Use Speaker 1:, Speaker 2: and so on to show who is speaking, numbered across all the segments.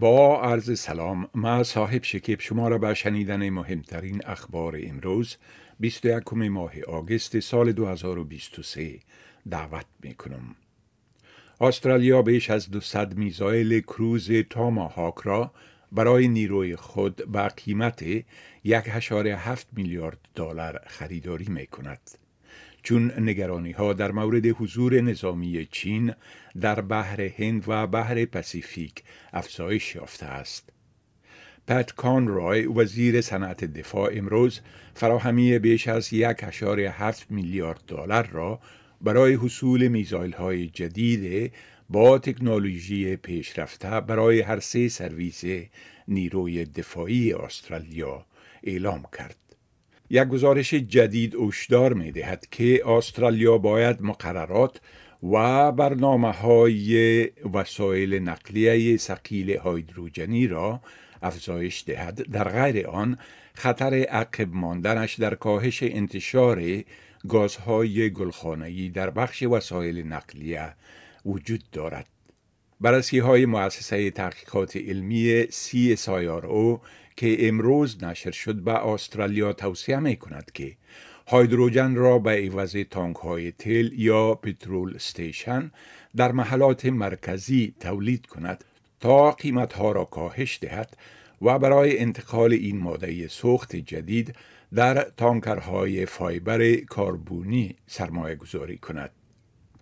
Speaker 1: با عرض سلام ما صاحب شکیب شما را به شنیدن مهمترین اخبار امروز 21 ماه آگست سال 2023 دعوت می کنم. استرالیا بیش از 200 میزایل کروز تاماهاک را برای نیروی خود به قیمت 1.7 میلیارد دلار خریداری می کند. چون نگرانی ها در مورد حضور نظامی چین در بحر هند و بحر پسیفیک افزایش یافته است. پت کانروی وزیر صنعت دفاع امروز فراهمی بیش از یک هفت میلیارد دلار را برای حصول میزایل های جدید با تکنولوژی پیشرفته برای هر سه سرویس نیروی دفاعی استرالیا اعلام کرد. یک گزارش جدید هشدار می دهد که استرالیا باید مقررات و برنامه های وسایل نقلیه سقیل هایدروجنی را افزایش دهد در غیر آن خطر عقب ماندنش در کاهش انتشار گازهای گلخانه‌ای در بخش وسایل نقلیه وجود دارد. بررسی های مؤسسه تحقیقات علمی CSIRO که امروز نشر شد به استرالیا توصیه می کند که هایدروژن را به عوض تانک های تل یا پترول استیشن در محلات مرکزی تولید کند تا قیمت ها را کاهش دهد و برای انتقال این ماده سوخت جدید در تانکرهای فایبر کاربونی سرمایه گذاری کند.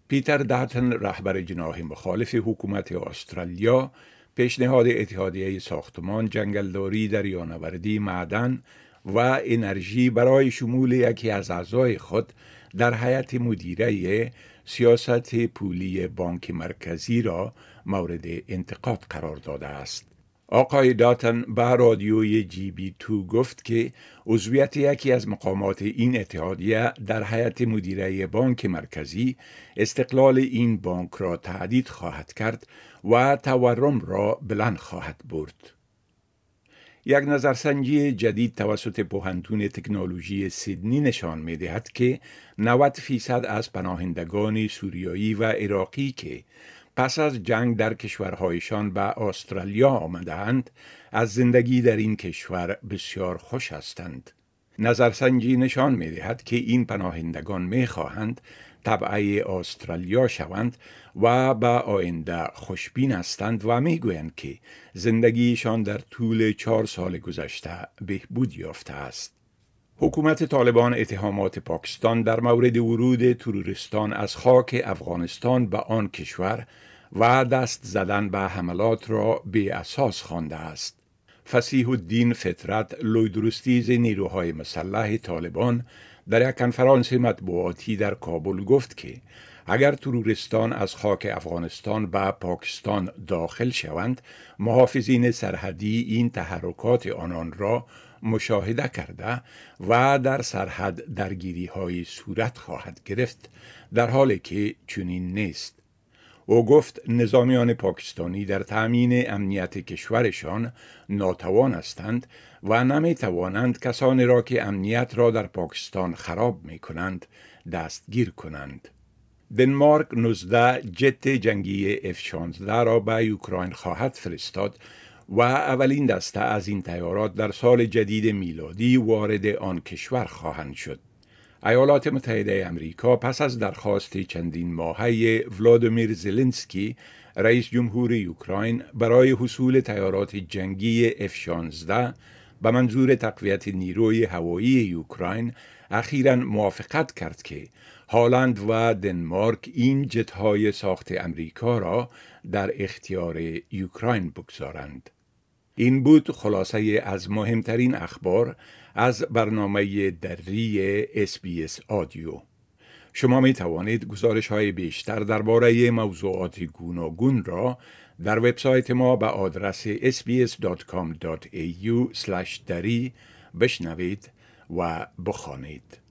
Speaker 1: پیتر داتن رهبر جناح مخالف حکومت استرالیا پیشنهاد اتحادیه ساختمان جنگلداری دریانوردی معدن و انرژی برای شمول یکی از اعضای خود در حیات مدیره سیاست پولی بانک مرکزی را مورد انتقاد قرار داده است. آقای داتن به رادیوی جی بی تو گفت که عضویت یکی از مقامات این اتحادیه در حیات مدیره بانک مرکزی استقلال این بانک را تهدید خواهد کرد و تورم را بلند خواهد برد. یک نظرسنجی جدید توسط پوهنتون تکنولوژی سیدنی نشان می دهد که 90 فیصد از پناهندگان سوریایی و عراقی که پس از جنگ در کشورهایشان به استرالیا آمدند از زندگی در این کشور بسیار خوش هستند. نظرسنجی نشان می دهد که این پناهندگان می خواهند طبعه استرالیا شوند و به آینده خوشبین هستند و می گویند که زندگیشان در طول چهار سال گذشته بهبود یافته است. حکومت طالبان اتهامات پاکستان در مورد ورود ترورستان از خاک افغانستان به آن کشور و دست زدن به حملات را به اساس خوانده است. فسیح الدین فطرت لویدرستیز نیروهای مسلح طالبان در یک کنفرانس مطبوعاتی در کابل گفت که اگر ترورستان از خاک افغانستان به پاکستان داخل شوند محافظین سرحدی این تحرکات آنان را مشاهده کرده و در سرحد درگیری های صورت خواهد گرفت در حالی که چنین نیست او گفت نظامیان پاکستانی در تأمین امنیت کشورشان ناتوان هستند و نمی توانند کسانی را که امنیت را در پاکستان خراب می کنند دستگیر کنند. دنمارک 19 جت جنگی F-16 را به اوکراین خواهد فرستاد و اولین دسته از این تیارات در سال جدید میلادی وارد آن کشور خواهند شد. ایالات متحده امریکا پس از درخواست چندین ماهه ولادیمیر زلنسکی رئیس جمهور اوکراین برای حصول تیارات جنگی F-16 به منظور تقویت نیروی هوایی اوکراین اخیرا موافقت کرد که هالند و دنمارک این جتهای ساخت امریکا را در اختیار اوکراین بگذارند. این بود خلاصه از مهمترین اخبار از برنامه دری اس آدیو. شما می توانید گزارش های بیشتر درباره موضوعات گوناگون را در وبسایت ما به آدرس sbs.com.au دری بشنوید و بخوانید.